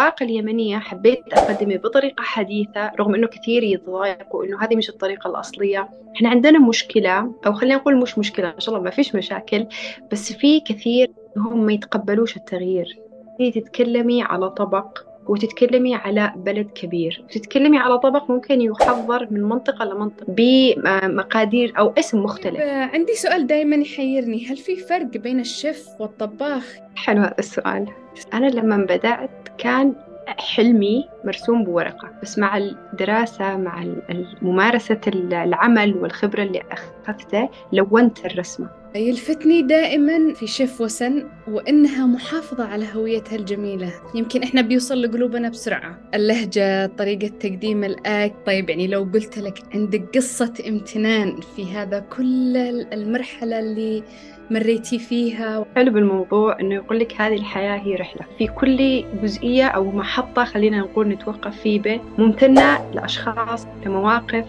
الطاقة اليمنية حبيت أقدمه بطريقة حديثة رغم إنه كثير يتضايقوا إنه هذه مش الطريقة الأصلية. إحنا عندنا مشكلة أو خلينا نقول مش مشكلة إن شاء الله ما فيش مشاكل بس في كثير هم ما يتقبلوش التغيير. تتكلمي على طبق وتتكلمي على بلد كبير. وتتكلمي على طبق ممكن يحضر من منطقة لمنطقة بمقادير أو اسم مختلف. عندي سؤال دائما يحيرني. هل في فرق بين الشيف والطباخ؟ حلو هذا السؤال. أنا لما بدأت كان حلمي مرسوم بورقة بس مع الدراسة مع ممارسة العمل والخبرة اللي أخذتها لونت الرسمة. يلفتني دائما في شيف وسن وإنها محافظة على هويتها الجميلة. يمكن إحنا بيوصل لقلوبنا بسرعة. اللهجة طريقة تقديم الأكل طيب يعني لو قلت لك عندك قصة امتنان في هذا كل المرحلة اللي مريتي فيها؟ حلو بالموضوع إنه يقول لك هذه الحياة هي رحلة. في كل جزئية أو محطة خلينا نقول نتوقف فيه به ممتنة لأشخاص لمواقف.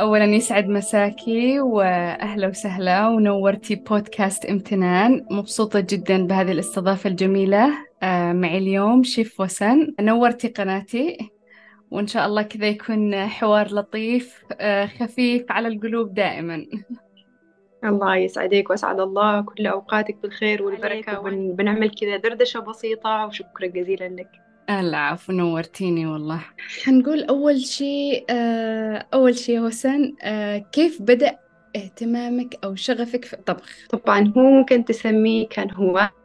أولا يسعد مساكي وأهلا وسهلا ونورتي بودكاست امتنان. مبسوطة جدا بهذه الاستضافة الجميلة. آه، معي اليوم شيف وسن. نورتي قناتي. وإن شاء الله كذا يكون حوار لطيف آه، خفيف على القلوب دائما. الله يسعدك وأسعد الله. كل أوقاتك بالخير والبركة. وبنعمل كذا دردشة بسيطة. وشكرا جزيلا لك. العفو نورتيني والله. حنقول أول شيء آه، أول شيء آه، كيف بدأ اهتمامك أو شغفك في الطبخ؟ طبعا هو ممكن تسميه كان هواية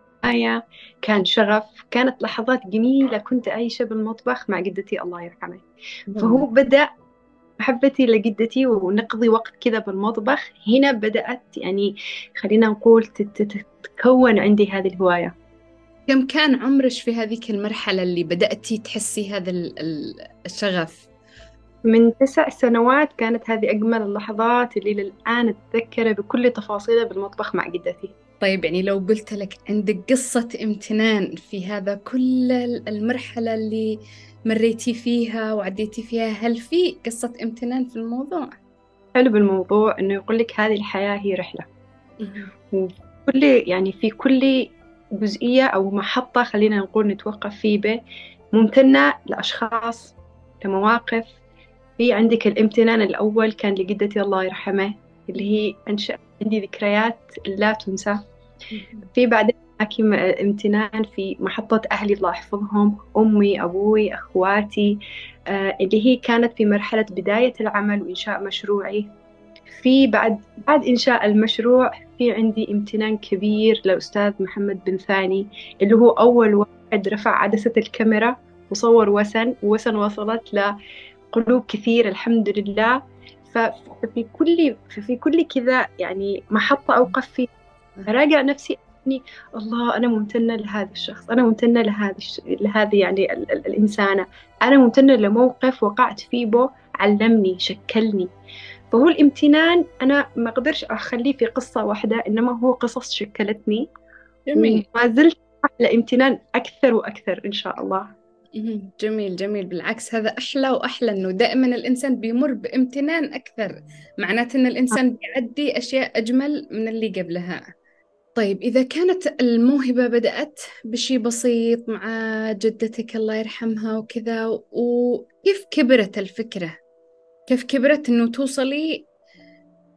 كان شغف كانت لحظات جميلة كنت عايشة بالمطبخ مع جدتي الله يرحمها فهو بدأ محبتي لجدتي ونقضي وقت كذا بالمطبخ. هنا بدأت يعني خلينا نقول تتكون عندي هذه الهواية. كم كان عمرك في هذيك المرحلة اللي بدأتي تحسي هذا الشغف؟ من تسع سنوات كانت هذه أجمل اللحظات اللي للآن أتذكرها بكل تفاصيلها بالمطبخ مع جدتي. طيب يعني لو قلت لك عندك قصة امتنان في هذا كل المرحلة اللي مريتي فيها وعديتي فيها هل في قصة امتنان في الموضوع؟ حلو بالموضوع إنه يقول لك هذه الحياة هي رحلة. وكل يعني في كل جزئية أو محطة خلينا نقول نتوقف فيه به ممتنة لأشخاص لمواقف. في عندك الامتنان الأول كان لجدتي الله يرحمه اللي هي أنشأ عندي ذكريات لا تنسى. في بعدين امتنان في محطة أهلي الله يحفظهم أمي أبوي أخواتي آه اللي هي كانت في مرحلة بداية العمل وإنشاء مشروعي. في بعد بعد إنشاء المشروع في عندي امتنان كبير لأستاذ محمد بن ثاني اللي هو أول واحد رفع عدسة الكاميرا وصور وسن ووسن وصلت لقلوب كثير الحمد لله. ففي كل في كل كذا يعني محطة أوقف فيها أراجع نفسي أني الله أنا ممتنة لهذا الشخص أنا ممتنة لهذا الش... لهذه يعني ال... ال... الإنسانة. أنا ممتنة لموقف وقعت فيه بو علمني شكلني. فهو الامتنان أنا ما أقدرش أخليه في قصة واحدة إنما هو قصص شكلتني. جميل. ما زلت على امتنان أكثر وأكثر إن شاء الله. جميل جميل. بالعكس هذا أحلى وأحلى إنه دائما الإنسان بيمر بامتنان أكثر. معناته إن الإنسان بيعدي أشياء أجمل من اللي قبلها. طيب إذا كانت الموهبة بدأت بشي بسيط مع جدتك الله يرحمها وكذا وكيف كبرت الفكرة؟ كيف كبرت إنه توصلي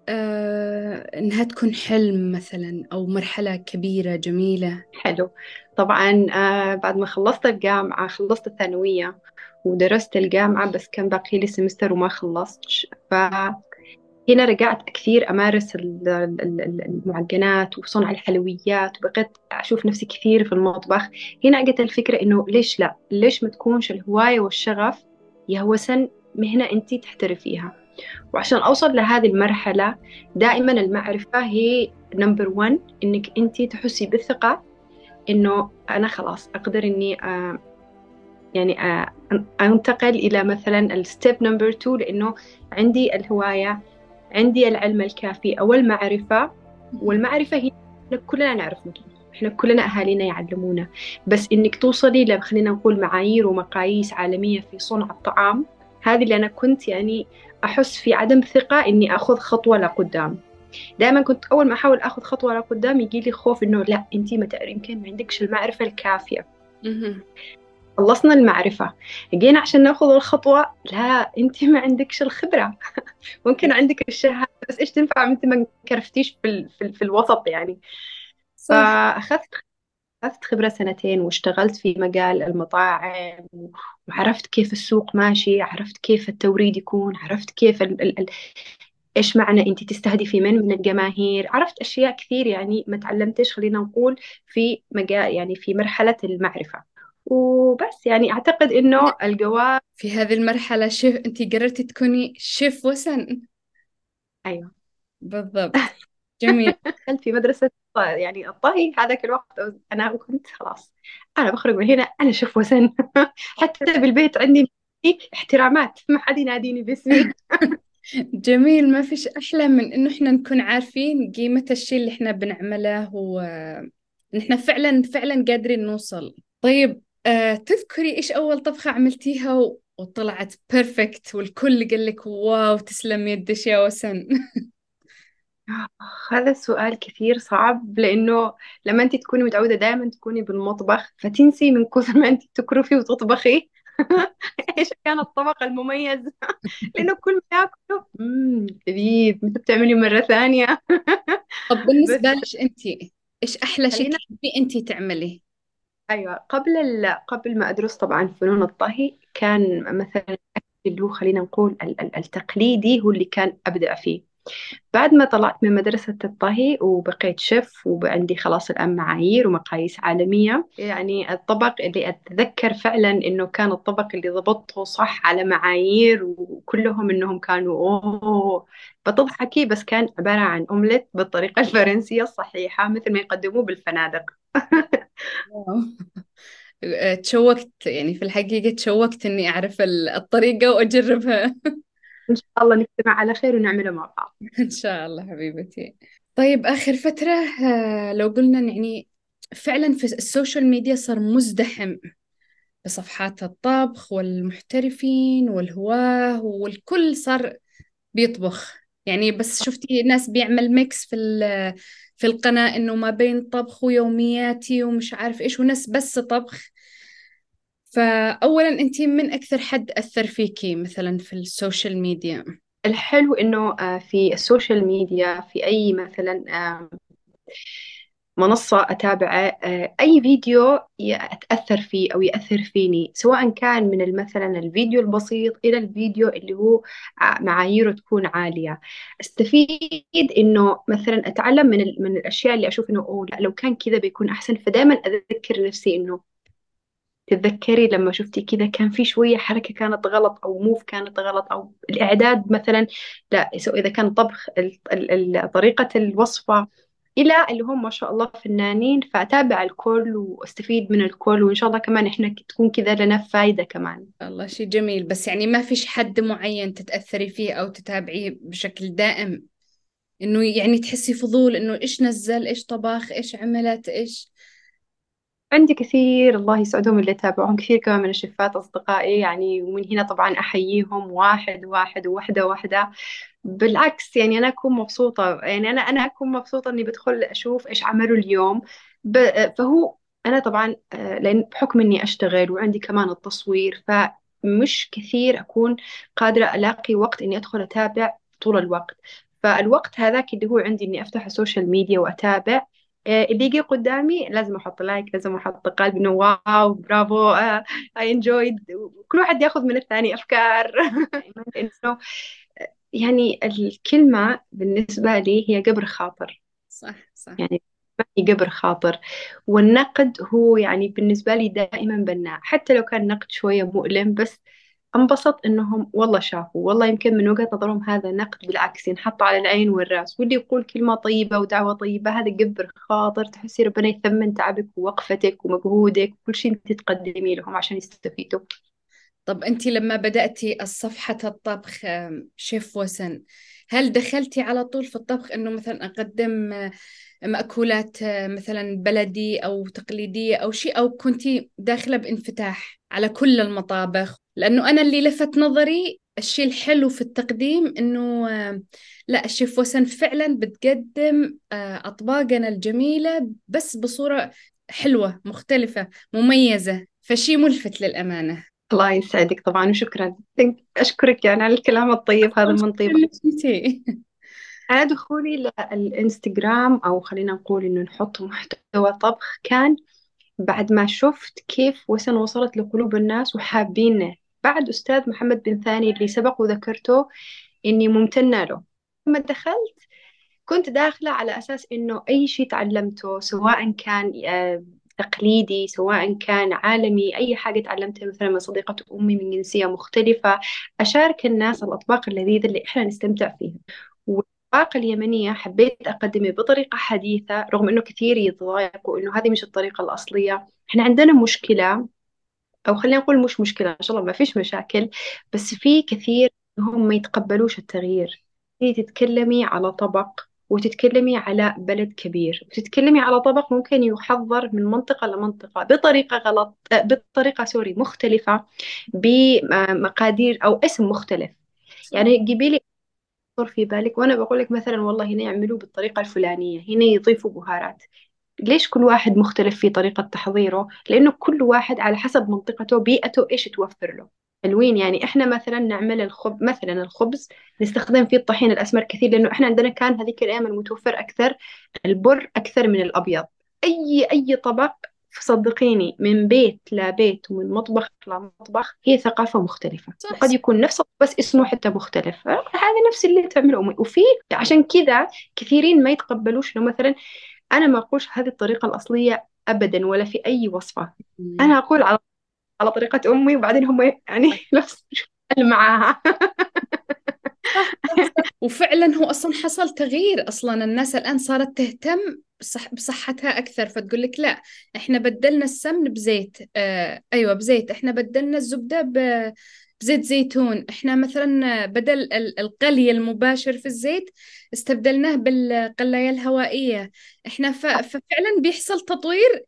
آه إنها تكون حلم مثلا أو مرحلة كبيرة جميلة. حلو. طبعا آه بعد ما خلصت الجامعة خلصت الثانوية ودرست الجامعة بس كان باقي لي سمستر وما خلصتش. فهنا رجعت كثير أمارس المعجنات وصنع الحلويات وبقيت أشوف نفسي كثير في المطبخ. هنا أجت الفكرة إنه ليش لا؟ ليش ما تكونش الهواية والشغف يهوسن مهنة أنت تحترفيها؟ وعشان أوصل لهذه المرحلة دائما المعرفة هي نمبر ون إنك أنت تحسي بالثقة إنه أنا خلاص أقدر إني آه يعني آه أنتقل إلى مثلا ال step number two لأنه عندي الهواية عندي العلم الكافي أو المعرفة. والمعرفة هي كلنا نعرف إحنا كلنا أهالينا يعلمونا. بس إنك توصلي خلينا نقول معايير ومقاييس عالمية في صنع الطعام هذه اللي أنا كنت يعني أحس في عدم ثقة إني أخذ خطوة لقدام. دائما كنت أول ما أحاول أخذ خطوة لقدام يجي لي خوف إنه لا أنت ما يمكن ما عندكش المعرفة الكافية. خلصنا المعرفة. جينا عشان نأخذ الخطوة لا أنت ما عندكش الخبرة. ممكن عندك الشهادة بس إيش تنفع؟ أنت ما كرفتيش في, ال... في, ال... في الوسط يعني. فأخذت أخذت خبرة سنتين واشتغلت في مجال المطاعم وعرفت كيف السوق ماشي عرفت كيف التوريد يكون عرفت كيف ال ال ال إيش معنى أنت تستهدفي من من الجماهير. عرفت أشياء كثير يعني ما تعلمتش خلينا نقول في مجال يعني في مرحلة المعرفة. وبس يعني أعتقد إنه الجواب في هذه المرحلة شيف أنت قررتي تكوني شيف وسن. أيوه. بالضبط. جميل. دخلت في مدرسة يعني الطهي هذاك الوقت أنا كنت خلاص أنا بخرج من هنا أنا شيف وسن حتى بالبيت عندي احترامات ما حد يناديني باسمي. جميل. ما فيش أحلى من إنه إحنا نكون عارفين قيمة الشيء اللي إحنا بنعمله ونحن فعلا فعلا قادرين نوصل. طيب آه، تذكري إيش أول طبخة عملتيها وطلعت perfect والكل قال لك wow تسلم يدش يا وسن. هذا السؤال كثير صعب لأنه لما أنت تكوني متعودة دائما تكوني بالمطبخ فتنسي من كثر ما أنت تكرفي وتطبخي. إيش كان الطبق المميز؟ لأنه كل ما يأكله امم لذيذ متى بتعملي مرة ثانية؟ طب بالنسبة لك انت؟ إيش أحلى شيء تحبي انت تعملي؟ أيوه قبل ال... قبل ما أدرس طبعا فنون الطهي كان مثلا اللي هو خلينا نقول التقليدي هو اللي كان أبدع فيه. بعد ما طلعت من مدرسة الطهي وبقيت شيف وعندي خلاص الآن معايير ومقاييس عالمية يعني الطبق اللي أتذكر فعلا إنه كان الطبق اللي ضبطته صح على معايير وكلهم إنهم كانوا أوه. بتضحكي بس كان عبارة عن أومليت بالطريقة الفرنسية الصحيحة مثل ما يقدموه بالفنادق. تشوقت يعني في الحقيقة تشوقت إني أعرف الطريقة وأجربها. إن شاء الله نجتمع على خير ونعمله مع بعض. إن شاء الله حبيبتي. طيب آخر فترة آه، لو قلنا يعني فعلا في ال social media صار مزدحم بصفحات الطبخ والمحترفين والهواة والكل صار بيطبخ. يعني بس شفتي ناس بيعمل mix في في القناة إنه ما بين طبخ ويومياتي ومش عارف إيش وناس بس طبخ. فأولا أنت من أكثر حد أثر فيكي مثلا في ال social media؟ الحلو إنه آه، في ال social media في أي مثلا منصة أتابعها آه، أي فيديو أتأثر فيه أو يأثر فيني سواء كان من مثلا الفيديو البسيط إلى الفيديو اللي هو معاييره تكون عالية. أستفيد إنه مثلا أتعلم من من الأشياء اللي أشوف إنه أوه لو كان كذا بيكون أحسن. فدائما أذكر نفسي إنه تتذكري لما شفتي كذا كان في شوية حركة كانت غلط أو موف كانت غلط أو الإعداد مثلا؟ لا إذا كان طبخ طريقة الوصفة إلى اللي هم ما شاء الله فنانين فأتابع الكل وأستفيد من الكل وإن شاء الله كمان إحنا تكون كذا لنا فايدة كمان. الله شيء جميل. بس يعني ما فيش حد معين تتأثري فيه أو تتابعيه بشكل دائم؟ إنه يعني تحسي فضول إنه إيش نزل؟ إيش طبخ إيش عملت؟ إيش عندي كثير الله يسعدهم اللي يتابعون كثير كمان من الشفات أصدقائي يعني ومن هنا طبعا أحييهم واحد واحد وواحدة واحدة بالعكس يعني أنا أكون مبسوطة يعني أنا أنا أكون مبسوطة إني بدخل أشوف إيش عملوا اليوم. فهو أنا طبعا آه، لأن بحكم إني أشتغل وعندي كمان التصوير فمش كثير أكون قادرة ألاقي وقت إني أدخل أتابع طول الوقت. فالوقت هذاك اللي هو عندي إني أفتح ال social media وأتابع آه، اللي يجي قدامي لازم أحط like لازم أحط قلب إنه wow bravo I enjoyed كل واحد يأخذ من الثاني أفكار. إنه يعني الكلمة بالنسبة لي هي جبر خاطر. صح صح. يعني هي قبر خاطر. والنقد هو يعني بالنسبة لي دائما بناء. حتى لو كان نقد شوية مؤلم بس انبسط انهم والله شافوا والله يمكن من وجهة نظرهم هذا نقد بالعكس ينحط على العين والرأس واللي يقول كلمة طيبة ودعوة طيبة هذا قبر خاطر تحسي ربنا يثمن تعبك ووقفتك ومجهودك وكل شيء انت تقدمي لهم عشان يستفيدوا. طب انت لما بدأتي الصفحة الطبخ شيف وسن هل دخلتي على طول في الطبخ إنه مثلا أقدم مأكولات مثلا بلدي أو تقليدية أو شيء أو كنتي داخلة بانفتاح على كل المطابخ؟ لأنه أنا اللي لفت نظري الشيء الحلو في التقديم إنه آه، لا الشيف وسن فعلا بتقدم آه، أطباقنا الجميلة بس بصورة حلوة مختلفة مميزة فشي ملفت للأمانة. الله يسعدك طبعا وشكرا. أشكرك يعني على الكلام الطيب هذا من طيب أنا دخولي للإنستغرام أو خلينا نقول إنه نحط محتوى طبخ كان بعد ما شفت كيف وسن وصلت لقلوب الناس وحابينه. بعد أستاذ محمد بن ثاني اللي سبق وذكرته إني ممتنة له. لما دخلت كنت داخلة على أساس إنه أي شيء تعلمته سواء كان آه، تقليدي سواء كان عالمي أي حاجة تعلمتها مثلا من صديقة أمي من جنسية مختلفة أشارك الناس الأطباق اللذيذة اللي إحنا نستمتع فيها. والأطباق اليمنية حبيت أقدمه بطريقة حديثة رغم إنه كثير يتضايقوا إنه هذه مش الطريقة الأصلية. إحنا عندنا مشكلة أو خلينا نقول مش مشكلة إن شاء الله ما فيش مشاكل. بس في كثير هم ما يتقبلوش التغيير. تتكلمي على طبق وتتكلمي على بلد كبير. وتتكلمي على طبق ممكن يحضر من منطقة لمنطقة بطريقة غلط بطريقة سوري مختلفة بمقادير أو اسم مختلف. يعني جيبي لي في بالك وأنا بقول لك مثلا والله هنا يعملوه بالطريقة الفلانية هنا يضيفوا بهارات. ليش كل واحد مختلف في طريقة تحضيره؟ لأنه كل واحد على حسب منطقته بيئته إيش توفر له. حلوين يعني. إحنا مثلا نعمل الخبز مثلا الخبز نستخدم فيه الطحين الأسمر كثير لأنه إحنا عندنا كان هذيك الأيام المتوفر أكثر البر أكثر من الأبيض. أي أي طبق صدقيني من بيت لبيت ومن مطبخ لمطبخ هي ثقافة مختلفة. صح. وقد يكون نفس بس اسمه حتى مختلف. هذا نفس اللي تعمله. أمي وفي عشان كذا كثيرين ما يتقبلوش لو مثلا أنا ما أقولش هذه الطريقة الأصلية أبدا ولا في أي وصفة. أنا أقول على على طريقة أمي وبعدين هم يعني نفس معاها. وفعلا هو أصلا حصل تغيير. أصلا الناس الآن صارت تهتم بصح بصحتها أكثر فتقول لك لا إحنا بدلنا السمن بزيت آه أيوه بزيت. إحنا بدلنا الزبدة بزيت زيتون. إحنا مثلا بدل القلي المباشر في الزيت استبدلناه بالقلاية الهوائية. إحنا ففعلا بيحصل تطوير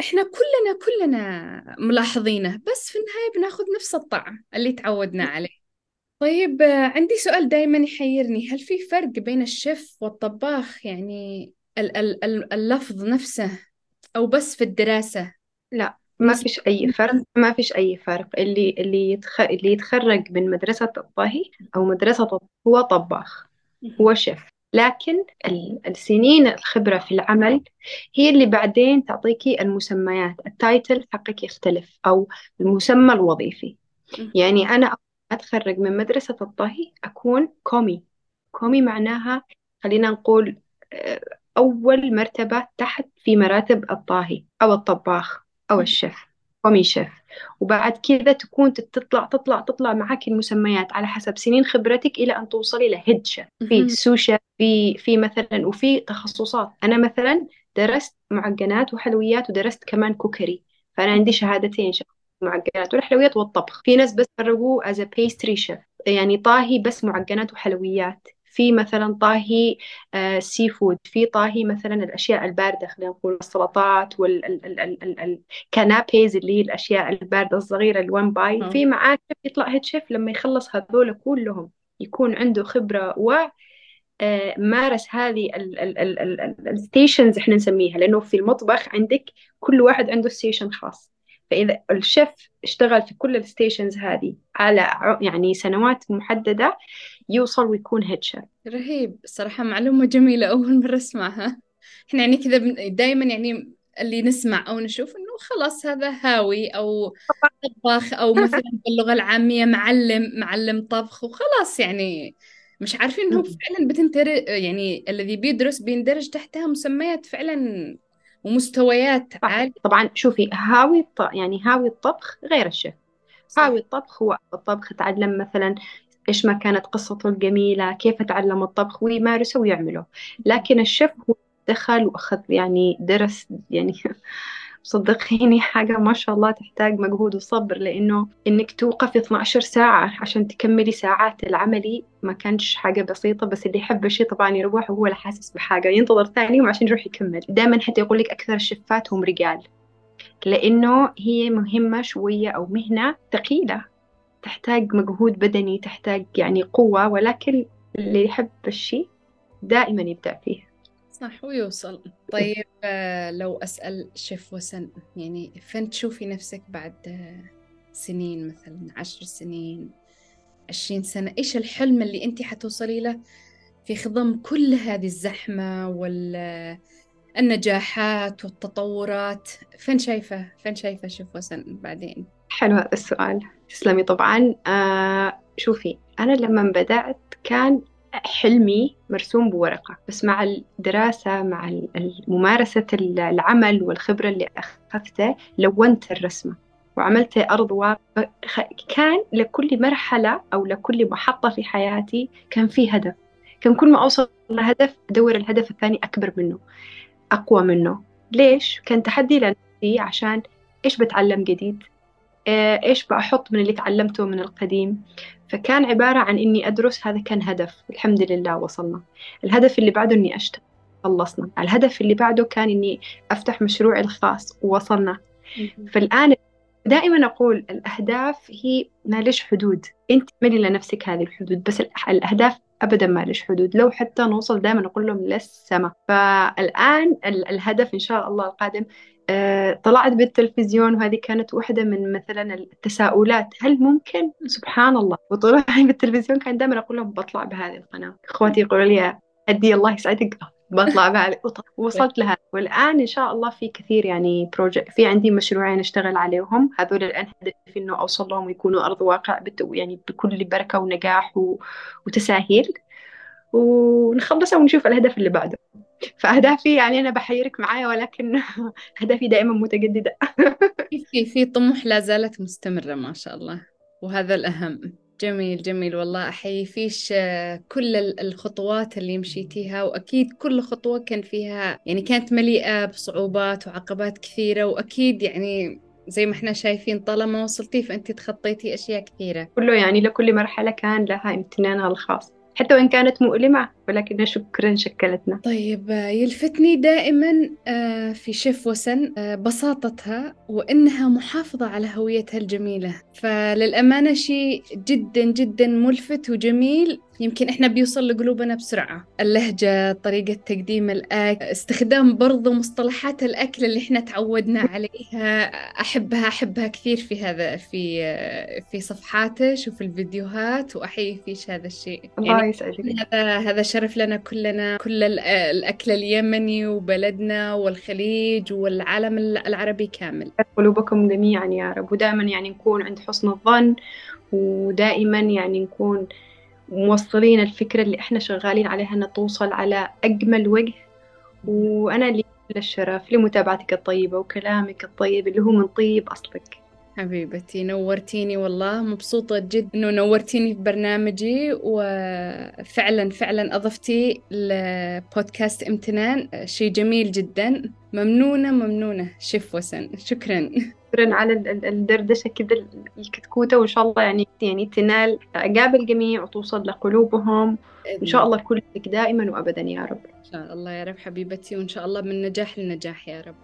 إحنا كلنا كلنا ملاحظينه بس في النهاية بناخذ نفس الطعم اللي تعودنا عليه. طيب عندي سؤال دائما يحيرني. هل في فرق بين الشيف والطباخ؟ يعني اللفظ نفسه أو بس في الدراسة؟ لا. ما فيش أي فرق ما فيش أي فرق. اللي اللي يتخ... اللي يتخرج من مدرسة الطهي أو مدرسة هو طباخ هو شيف. لكن السنين الخبرة في العمل هي اللي بعدين تعطيكي المسميات. ال title حقك يختلف أو المسمى الوظيفي. يعني أنا أتخرج من مدرسة الطهي أكون commis. commis معناها خلينا نقول آه، أول مرتبة تحت في مراتب الطاهي أو الطباخ. أو الشيف commis chef. وبعد كذا تكون تطلع تطلع تطلع معك المسميات على حسب سنين خبرتك إلى أن توصلي ل head chef في sous chef في في مثلا وفي تخصصات. أنا مثلا درست معجنات وحلويات ودرست كمان cookery. فأنا عندي شهادتين معجنات والحلويات والطبخ. في ناس بس as a pastry chef يعني طاهي بس معجنات وحلويات. في مثلا طاهي آه seafood في طاهي مثلا الأشياء الباردة خلينا نقول السلطات وال canapés اللي هي الأشياء الباردة الصغيرة ال one bite في معاه يطلع head chef لما يخلص هذول كلهم يكون عنده خبرة و آه، مارس هذه ال stations إحنا نسميها لأنه في المطبخ عندك كل واحد عنده station خاص. فإذا الشيف اشتغل في كل ال stations هذه على يعني سنوات محددة يوصل ويكون head chef رهيب. صراحة معلومة جميلة. أول مرة أسمعها. إحنا يعني كذا دائما يعني اللي نسمع أو نشوف إنه خلاص هذا هاوي أو طباخ أو مثلا باللغة العامية معلم معلم طبخ وخلاص يعني مش عارفين انه فعلا بتندرج يعني الذي بيدرس بيندرج تحتها مسميات فعلا ومستويات عالية. طبعا. شوفي هاوي. يعني هاوي الطبخ غير الشيف هاوي الطبخ هو الطبخ تعلم مثلا إيش ما كانت قصته الجميلة كيف تعلم الطبخ ويمارسه ويعمله لكن الشيف هو دخل وأخذ يعني درس يعني صدقيني حاجة ما شاء الله تحتاج مجهود وصبر لأنه إنك توقفي 12 ساعة عشان تكملي ساعات العملي ما كانش حاجة بسيطة بس اللي يحب الشيء طبعا يروح وهو لا حاسس بحاجة ينتظر ثاني يوم عشان يروح يكمل. دائما حتى يقول لك أكثر الشفات هم رجال لأنه هي مهمة شوية أو مهنة ثقيلة. تحتاج مجهود بدني تحتاج يعني قوة ولكن اللي يحب الشيء دائما يبدع فيه. صح ويوصل. طيب آه، لو أسأل شيف وسن يعني فين تشوفي نفسك بعد آه، سنين مثلا عشر سنين عشرين سنة؟ إيش الحلم اللي أنت حتوصلي له في خضم كل هذه الزحمة والنجاحات والتطورات؟ فين شايفة فين شايفة شيف وسن بعدين؟ حلو هذا السؤال. تسلمي طبعا. آه شوفي أنا لما بدأت كان حلمي مرسوم بورقة بس مع الدراسة مع ممارسة العمل والخبرة اللي أخذته لونت الرسمة وعملت أرض واقع. كان لكل مرحلة أو لكل محطة في حياتي كان في هدف. كان كل ما أوصل لهدف أدور الهدف الثاني أكبر منه أقوى منه. ليش؟ كان تحدي لنفسي عشان إيش بتعلم جديد؟ إيش بحط من اللي تعلمته من القديم؟ فكان عبارة عن إني أدرس هذا كان هدف. الحمد لله وصلنا. الهدف اللي بعده إني أشتغل خلصنا. الهدف اللي بعده كان إني أفتح مشروعي الخاص ووصلنا. فالآن دائما أقول الأهداف هي ما ليش حدود. أنت ملي لنفسك هذه الحدود بس الأهداف أبدا ما ليش حدود. لو حتى نوصل دائما أقول لهم للسماء فالآن الهدف إن شاء الله القادم آه، طلعت بالتلفزيون وهذه كانت واحدة من مثلا التساؤلات. هل ممكن؟ سبحان الله. وطلوعي بالتلفزيون كان دائما أقول لهم بطلع بهذه القناة. إخواتي يقولوا لي أدي الله يسعدك. بطلع بهذه. وصلت لها. والآن إن شاء الله في كثير يعني بروجكت في عندي مشروعين أشتغل عليهم. هذول الآن هدفي إنه أوصل لهم ويكونوا أرض واقع يعني بكل بركة ونجاح و... وتساهيل. ونخلصها ونشوف الهدف اللي بعده. فأهدافي يعني أنا بحيرك معايا ولكن أهدافي دائما متجددة. في في طموح لا زالت مستمرة ما شاء الله. وهذا الأهم. جميل جميل والله. أحيي فيش آه، كل الخطوات اللي مشيتيها وأكيد كل خطوة كان فيها يعني كانت مليئة بصعوبات وعقبات كثيرة وأكيد يعني زي ما إحنا شايفين طالما وصلتي فأنت تخطيتي أشياء كثيرة. كله يعني لكل مرحلة كان لها امتنانها الخاص. حتى وإن كانت مؤلمة ولكنها شكرا شكلتنا. طيب يلفتني دائما آه، في شيف وسن آه، بساطتها وإنها محافظة على هويتها الجميلة. فللأمانة شيء جدا جدا ملفت وجميل يمكن إحنا بيوصل لقلوبنا بسرعة. اللهجة طريقة تقديم الأكل استخدام برضو مصطلحات الأكل اللي إحنا تعودنا عليها. أحبها أحبها كثير في هذا في في صفحاتك وفي الفيديوهات وأحيي فيش هذا الشيء. يعني هذا هذا شرف لنا كلنا كل الأكل اليمني وبلدنا والخليج والعالم العربي كامل. قلوبكم جميعا يا رب. ودائما يعني نكون عند حسن الظن ودائما يعني نكون موصلين الفكرة اللي إحنا شغالين عليها إنها توصل على أجمل وجه. وأنا لي الشرف لمتابعتك الطيبة وكلامك الطيب اللي هو من طيب أصلك. حبيبتي نورتيني والله. مبسوطة جدا إنه نورتيني في برنامجي وفعلا فعلا أضفتي لبودكاست إمتنان. شيء جميل جدا. ممنونة ممنونة. شيف وسن. شكرا. شكرا على الدردشة كذا الكتكوتة وإن شاء الله يعني يعني تنال إعجاب الجميع وتوصل لقلوبهم. إن شاء الله كلك دائما وأبدا يا رب. إن شاء الله يا رب حبيبتي وإن شاء الله من نجاح لنجاح يا رب.